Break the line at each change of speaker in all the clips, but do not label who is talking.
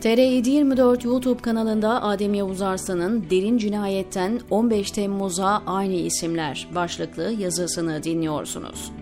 TR724 YouTube kanalında Adem Yavuz Arslan'ın Derin Cinayet'ten 15 Temmuz'a aynı isimler başlıklı yazısını dinliyorsunuz.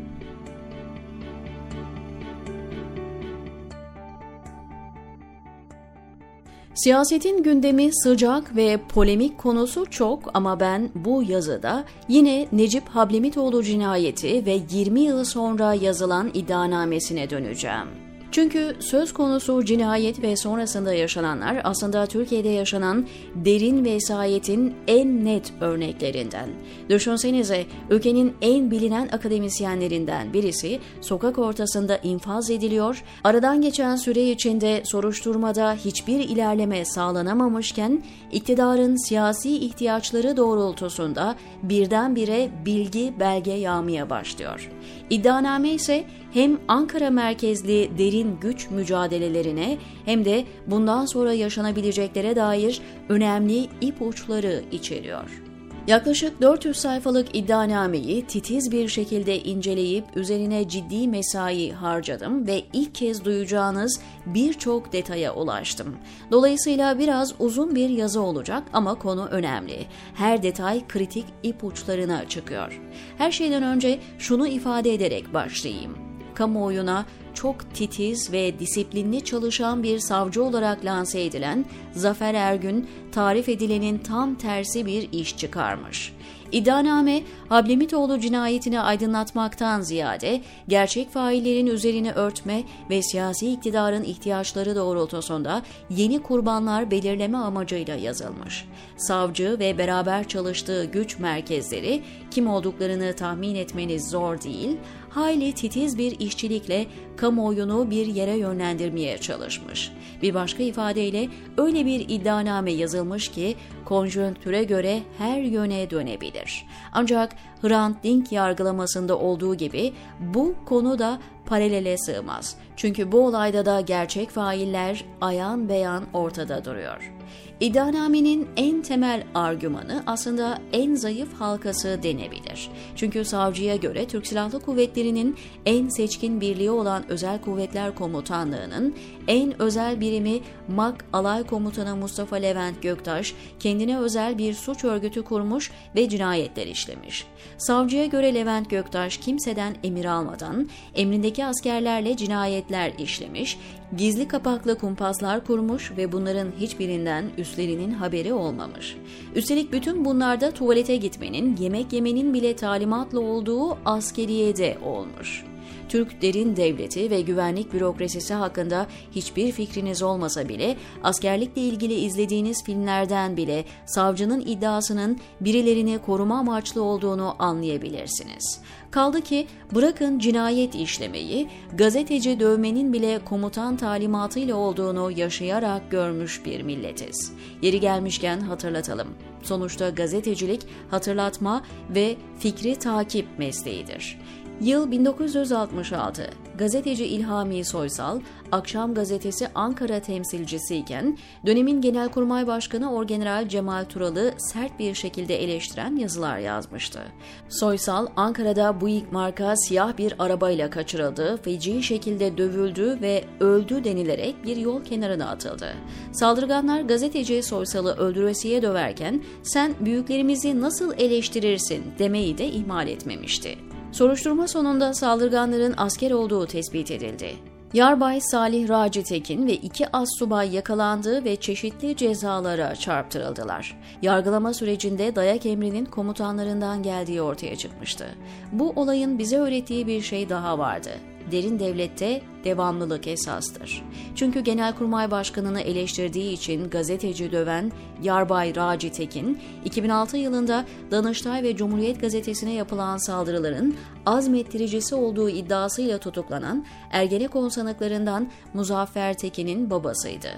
Siyasetin gündemi sıcak ve polemik konusu çok ama ben bu yazıda yine Necip Hablemitoğlu cinayeti ve 20 yıl sonra yazılan iddianamesine döneceğim. Çünkü söz konusu cinayet ve sonrasında yaşananlar aslında Türkiye'de yaşanan derin vesayetin en net örneklerinden. Düşünsenize ülkenin en bilinen akademisyenlerinden birisi sokak ortasında infaz ediliyor, aradan geçen süre içinde soruşturmada hiçbir ilerleme sağlanamamışken iktidarın siyasi ihtiyaçları doğrultusunda birdenbire bilgi belge yağmaya başlıyor. İddianame ise hem Ankara merkezli derin güç mücadelelerine hem de bundan sonra yaşanabileceklere dair önemli ipuçları içeriyor. Yaklaşık 400 sayfalık iddianameyi titiz bir şekilde inceleyip üzerine ciddi mesai harcadım ve ilk kez duyacağınız birçok detaya ulaştım. Dolayısıyla biraz uzun bir yazı olacak ama konu önemli. Her detay kritik ipuçlarına çıkıyor. Her şeyden önce şunu ifade ederek başlayayım kamuoyuna çok titiz ve disiplinli çalışan bir savcı olarak lanse edilen Zafer Ergün, tarif edilenin tam tersi bir iş çıkarmış. İddianame, Hablemitoğlu cinayetini aydınlatmaktan ziyade gerçek faillerin üzerini örtme ve siyasi iktidarın ihtiyaçları doğrultusunda yeni kurbanlar belirleme amacıyla yazılmış. Savcı ve beraber çalıştığı güç merkezleri kim olduklarını tahmin etmeniz zor değil, hayli titiz bir işçilikle kamuoyunu bir yere yönlendirmeye çalışmış. Bir başka ifadeyle öyle bir iddianame yazılmış ki konjonktüre göre her yöne dönebilir. Ancak Hrant Dink yargılamasında olduğu gibi bu konu da paralele sığmaz. Çünkü bu olayda da gerçek failler ayan beyan ortada duruyor. İddianamenin en temel argümanı aslında en zayıf halkası denebilir. Çünkü savcıya göre Türk Silahlı Kuvvetleri'nin en seçkin birliği olan Özel Kuvvetler Komutanlığı'nın en özel birimi MAK Alay Komutanı Mustafa Levent Göktaş kendine özel bir suç örgütü kurmuş ve cinayetler işlemiş. Savcıya göre Levent Göktaş kimseden emir almadan emrindeki askerlerle cinayetler işlemiş, gizli kapaklı kumpaslar kurmuş ve bunların hiçbirinden üstlerinin haberi olmamış. Üstelik bütün bunlarda tuvalete gitmenin, yemek yemenin bile talimatla olduğu askeriyede olmuş. Türk derin devleti ve güvenlik bürokrasisi hakkında hiçbir fikriniz olmasa bile askerlikle ilgili izlediğiniz filmlerden bile savcının iddiasının birilerini koruma amaçlı olduğunu anlayabilirsiniz. Kaldı ki bırakın cinayet işlemeyi, gazeteci dövmenin bile komutan talimatıyla olduğunu yaşayarak görmüş bir milletiz. Yeri gelmişken hatırlatalım. Sonuçta gazetecilik hatırlatma ve fikri takip mesleğidir. Yıl 1966. Gazeteci İlhami Soysal, Akşam Gazetesi Ankara temsilcisiyken dönemin Genelkurmay Başkanı Orgeneral Cemal Tural'ı sert bir şekilde eleştiren yazılar yazmıştı. Soysal, Ankara'da Buick marka siyah bir arabayla kaçırıldı, feci şekilde dövüldü ve öldü denilerek bir yol kenarına atıldı. Saldırganlar gazeteci Soysal'ı öldüresiye döverken sen büyüklerimizi nasıl eleştirirsin demeyi de ihmal etmemişti. Soruşturma sonunda saldırganların asker olduğu tespit edildi. Yarbay Salih Raci Tekin ve iki assubay yakalandı ve çeşitli cezalara çarptırıldılar. Yargılama sürecinde dayak emrinin komutanlarından geldiği ortaya çıkmıştı. Bu olayın bize öğrettiği bir şey daha vardı derin devlette devamlılık esastır. Çünkü Genelkurmay Başkanı'nı eleştirdiği için gazeteci döven Yarbay Raci Tekin, 2006 yılında Danıştay ve Cumhuriyet Gazetesi'ne yapılan saldırıların azmettiricisi olduğu iddiasıyla tutuklanan Ergenekon sanıklarından Muzaffer Tekin'in babasıydı.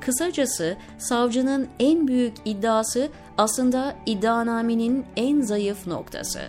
Kısacası savcının en büyük iddiası aslında iddianamenin en zayıf noktası.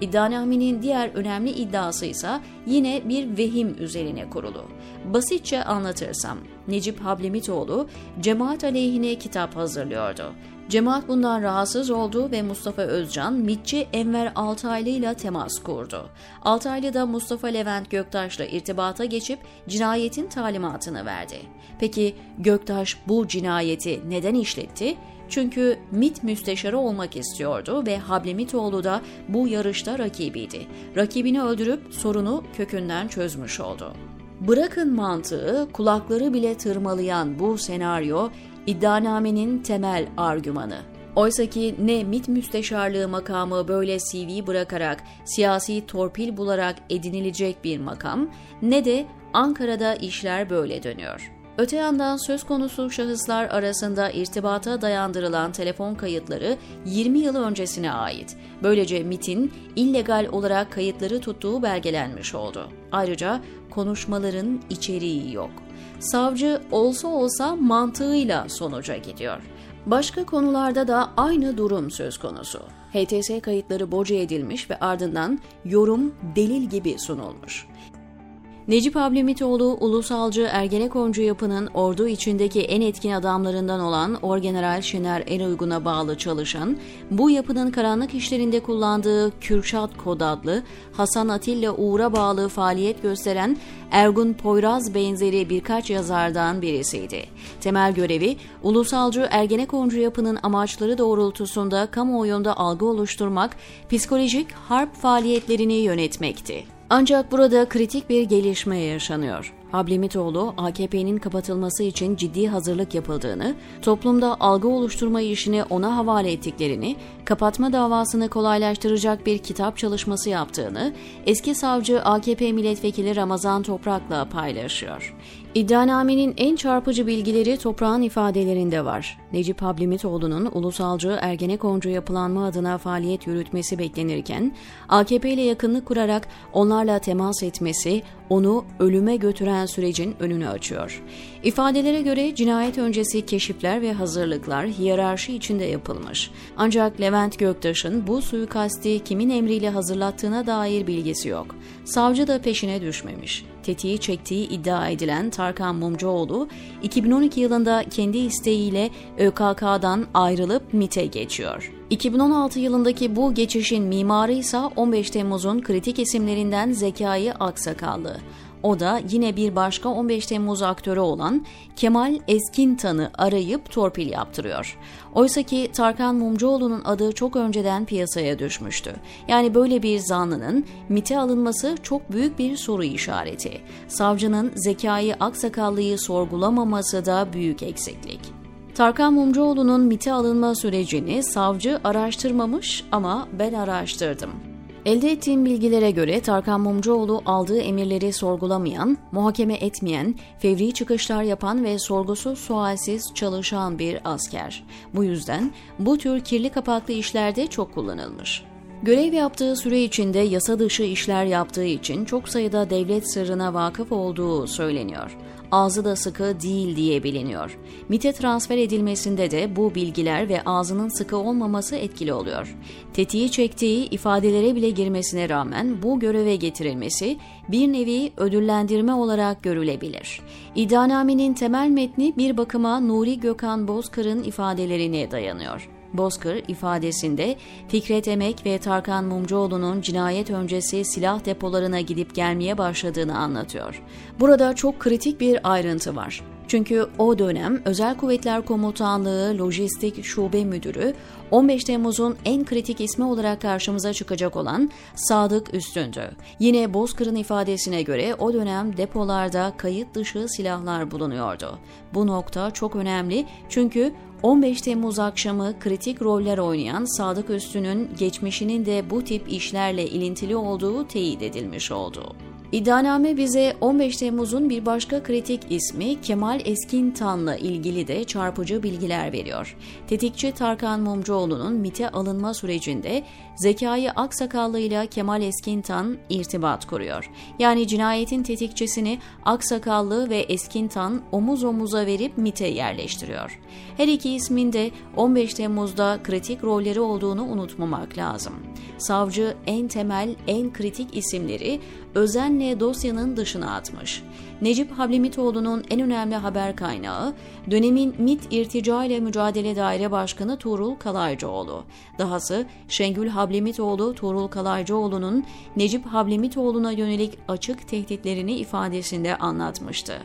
İddianamenin diğer önemli iddiası ise yine bir vehim üzerine kurulu. Basitçe anlatırsam, Necip Hablemitoğlu cemaat aleyhine kitap hazırlıyordu. Cemaat bundan rahatsız oldu ve Mustafa Özcan, MİTçi Enver Altaylı ile temas kurdu. Altaylı da Mustafa Levent Göktaş'la irtibata geçip cinayetin talimatını verdi. Peki Göktaş bu cinayeti neden işletti? Çünkü MIT müsteşarı olmak istiyordu ve Hablemitoğlu da bu yarışta rakibiydi. Rakibini öldürüp sorunu kökünden çözmüş oldu. Bırakın mantığı, kulakları bile tırmalayan bu senaryo iddianamenin temel argümanı. Oysaki ne MIT müsteşarlığı makamı böyle CV bırakarak, siyasi torpil bularak edinilecek bir makam, ne de Ankara'da işler böyle dönüyor. Öte yandan söz konusu şahıslar arasında irtibata dayandırılan telefon kayıtları 20 yıl öncesine ait. Böylece MIT'in illegal olarak kayıtları tuttuğu belgelenmiş oldu. Ayrıca konuşmaların içeriği yok. Savcı olsa olsa mantığıyla sonuca gidiyor. Başka konularda da aynı durum söz konusu. HTS kayıtları boca edilmiş ve ardından yorum delil gibi sunulmuş. Necip Ablemitoğlu, ulusalcı Ergenekoncu yapının ordu içindeki en etkin adamlarından olan Orgeneral Şener Eruygun'a bağlı çalışan, bu yapının karanlık işlerinde kullandığı Kürşat Kod adlı, Hasan Atilla Uğur'a bağlı faaliyet gösteren Ergun Poyraz benzeri birkaç yazardan birisiydi. Temel görevi, ulusalcı Ergenekoncu yapının amaçları doğrultusunda kamuoyunda algı oluşturmak, psikolojik harp faaliyetlerini yönetmekti. Ancak burada kritik bir gelişme yaşanıyor. Hablemitoğlu, AKP'nin kapatılması için ciddi hazırlık yapıldığını, toplumda algı oluşturma işini ona havale ettiklerini, kapatma davasını kolaylaştıracak bir kitap çalışması yaptığını, eski savcı AKP milletvekili Ramazan Toprak'la paylaşıyor. İddianamenin en çarpıcı bilgileri toprağın ifadelerinde var. Necip Hablemitoğlu'nun ulusalcı Ergenekoncu yapılanma adına faaliyet yürütmesi beklenirken, AKP ile yakınlık kurarak onlarla temas etmesi, onu ölüme götüren sürecin önünü açıyor. İfadelere göre cinayet öncesi keşifler ve hazırlıklar hiyerarşi içinde yapılmış. Ancak Levent Göktaş'ın bu suikasti kimin emriyle hazırlattığına dair bilgisi yok. Savcı da peşine düşmemiş. Tetiği çektiği iddia edilen Tarkan Mumcuoğlu, 2012 yılında kendi isteğiyle ÖKK'dan ayrılıp MIT'e geçiyor. 2016 yılındaki bu geçişin mimarı ise 15 Temmuz'un kritik isimlerinden Zekai Aksakallı. O da yine bir başka 15 Temmuz aktörü olan Kemal Eskintan'ı arayıp torpil yaptırıyor. Oysa ki Tarkan Mumcuoğlu'nun adı çok önceden piyasaya düşmüştü. Yani böyle bir zanlının MIT'e alınması çok büyük bir soru işareti. Savcının Zekai Aksakallı'yı sorgulamaması da büyük eksiklik. Tarkan Mumcuoğlu'nun MIT'e alınma sürecini savcı araştırmamış ama ben araştırdım. Elde ettiğim bilgilere göre Tarkan Mumcuoğlu aldığı emirleri sorgulamayan, muhakeme etmeyen, fevri çıkışlar yapan ve sorgusuz sualsiz çalışan bir asker. Bu yüzden bu tür kirli kapaklı işlerde çok kullanılmış. Görev yaptığı süre içinde yasa dışı işler yaptığı için çok sayıda devlet sırrına vakıf olduğu söyleniyor. Ağzı da sıkı değil diye biliniyor. MIT'e transfer edilmesinde de bu bilgiler ve ağzının sıkı olmaması etkili oluyor. Tetiği çektiği ifadelere bile girmesine rağmen bu göreve getirilmesi bir nevi ödüllendirme olarak görülebilir. İddianamenin temel metni bir bakıma Nuri Gökhan Bozkır'ın ifadelerine dayanıyor. Bozkır ifadesinde Fikret Emek ve Tarkan Mumcuoğlu'nun cinayet öncesi silah depolarına gidip gelmeye başladığını anlatıyor. Burada çok kritik bir ayrıntı var. Çünkü o dönem Özel Kuvvetler Komutanlığı Lojistik Şube Müdürü 15 Temmuz'un en kritik ismi olarak karşımıza çıkacak olan Sadık Üstündü. Yine Bozkır'ın ifadesine göre o dönem depolarda kayıt dışı silahlar bulunuyordu. Bu nokta çok önemli çünkü 15 Temmuz akşamı kritik roller oynayan Sadık Üstün'ün geçmişinin de bu tip işlerle ilintili olduğu teyit edilmiş oldu. İddianame bize 15 Temmuz'un bir başka kritik ismi Kemal Eskintan'la ilgili de çarpıcı bilgiler veriyor. Tetikçi Tarkan Mumcuoğlu'nun MIT'e alınma sürecinde Zekai Aksakallı ile Kemal Eskintan irtibat kuruyor. Yani cinayetin tetikçisini Aksakallı ve Eskintan omuz omuza verip MIT'e yerleştiriyor. Her iki ismin de 15 Temmuz'da kritik rolleri olduğunu unutmamak lazım. Savcı en temel, en kritik isimleri özenle dosyanın dışına atmış. Necip Hablemitoğlu'nun en önemli haber kaynağı dönemin MIT İrtica ile Mücadele Daire Başkanı Tuğrul Kalaycıoğlu. Dahası Şengül Hablemitoğlu Tuğrul Kalaycıoğlu'nun Necip Hablemitoğlu'na yönelik açık tehditlerini ifadesinde anlatmıştı.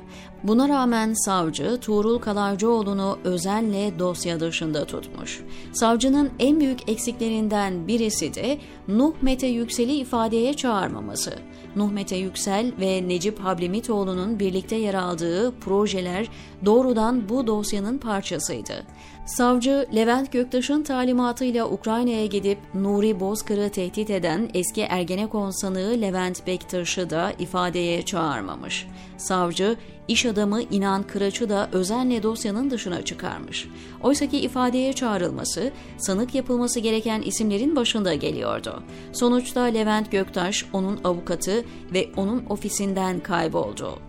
Buna rağmen savcı Tuğrul Kalaycıoğlu'nu özenle dosya dışında tutmuş. Savcının en büyük eksiklerinden birisi de Nuh Mete Yüksel'i ifadeye çağırmaması. Nuh Mete Yüksel ve Necip Hablemitoğlu'nun birlikte yer aldığı projeler doğrudan bu dosyanın parçasıydı. Savcı Levent Göktaş'ın talimatıyla Ukrayna'ya gidip Nuri Bozkır'ı tehdit eden eski Ergenekon sanığı Levent Bektaş'ı da ifadeye çağırmamış. Savcı iş adamı İnan Kıraç'ı da özenle dosyanın dışına çıkarmış. Oysaki ifadeye çağrılması, sanık yapılması gereken isimlerin başında geliyordu. Sonuçta Levent Göktaş, onun avukatı ve onun ofisinden kayboldu.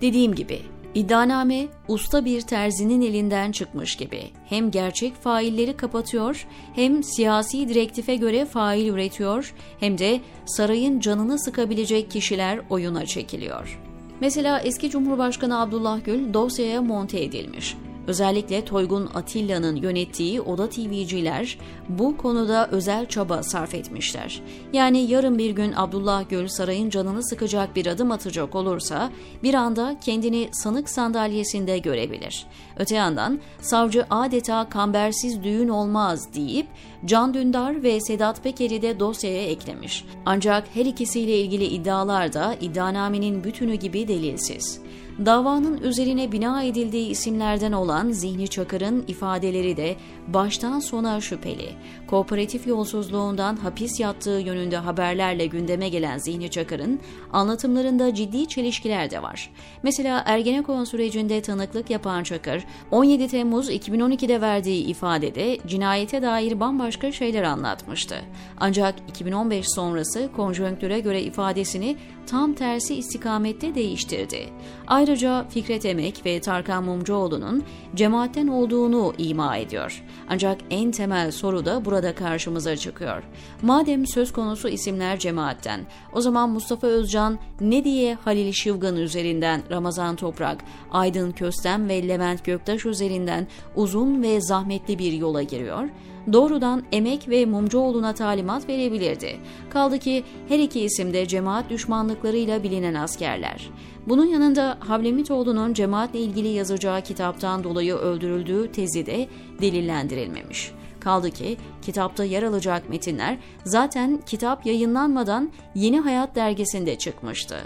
Dediğim gibi İddianame usta bir terzinin elinden çıkmış gibi hem gerçek failleri kapatıyor hem siyasi direktife göre fail üretiyor hem de sarayın canını sıkabilecek kişiler oyuna çekiliyor. Mesela eski Cumhurbaşkanı Abdullah Gül dosyaya monte edilmiş. Özellikle Toygun Atilla'nın yönettiği Oda TV'ciler bu konuda özel çaba sarf etmişler. Yani yarın bir gün Abdullah Gül sarayın canını sıkacak bir adım atacak olursa bir anda kendini sanık sandalyesinde görebilir. Öte yandan savcı adeta kambersiz düğün olmaz deyip Can Dündar ve Sedat Peker'i de dosyaya eklemiş. Ancak her ikisiyle ilgili iddialar da iddianamenin bütünü gibi delilsiz. Davanın üzerine bina edildiği isimlerden olan Zihni Çakır'ın ifadeleri de baştan sona şüpheli. Kooperatif yolsuzluğundan hapis yattığı yönünde haberlerle gündeme gelen Zihni Çakır'ın anlatımlarında ciddi çelişkiler de var. Mesela Ergenekon sürecinde tanıklık yapan Çakır, 17 Temmuz 2012'de verdiği ifadede cinayete dair bambaşka şeyler anlatmıştı. Ancak 2015 sonrası konjonktüre göre ifadesini tam tersi istikamette değiştirdi. Ayrıca Fikret Emek ve Tarkan Mumcuoğlu'nun cemaatten olduğunu ima ediyor. Ancak en temel soru da burada karşımıza çıkıyor. Madem söz konusu isimler cemaatten, o zaman Mustafa Özcan ne diye Halil Şivgan üzerinden Ramazan Toprak, Aydın Köstem ve Levent Göktaş üzerinden uzun ve zahmetli bir yola giriyor? Doğrudan Emek ve Mumcuoğlu'na talimat verebilirdi. Kaldı ki her iki isim de cemaat düşmanlıklarıyla bilinen askerler. Bunun yanında Havlemitoğlu'nun cemaatle ilgili yazacağı kitaptan dolayı öldürüldüğü tezi de delillendirilmemiş. Kaldı ki kitapta yer alacak metinler zaten kitap yayınlanmadan Yeni Hayat dergisinde çıkmıştı.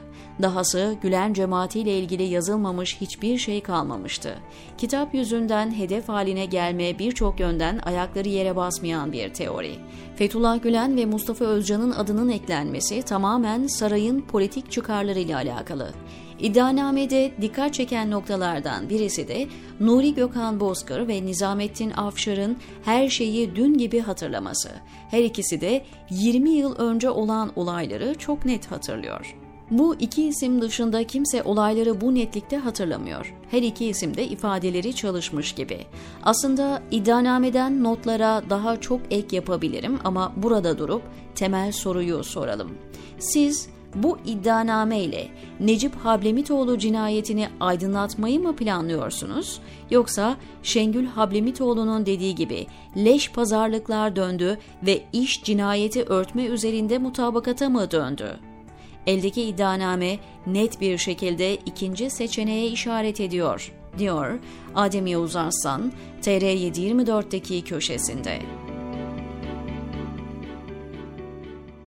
Dahası Gülen cemaatiyle ilgili yazılmamış hiçbir şey kalmamıştı. Kitap yüzünden hedef haline gelme birçok yönden ayakları yere basmayan bir teori. Fethullah Gülen ve Mustafa Özcan'ın adının eklenmesi tamamen sarayın politik çıkarlarıyla alakalı. İddianamede dikkat çeken noktalardan birisi de Nuri Gökhan Bozkır ve Nizamettin Afşar'ın her şeyi dün gibi hatırlaması. Her ikisi de 20 yıl önce olan olayları çok net hatırlıyor. Bu iki isim dışında kimse olayları bu netlikte hatırlamıyor. Her iki isim de ifadeleri çalışmış gibi. Aslında iddianameden notlara daha çok ek yapabilirim ama burada durup temel soruyu soralım. Siz bu iddianame ile Necip Hablemitoğlu cinayetini aydınlatmayı mı planlıyorsunuz? Yoksa Şengül Hablemitoğlu'nun dediği gibi leş pazarlıklar döndü ve iş cinayeti örtme üzerinde mutabakata mı döndü? Eldeki iddianame net bir şekilde ikinci seçeneğe işaret ediyor, diyor Adem Yavuz Arslan, TR724'deki köşesinde.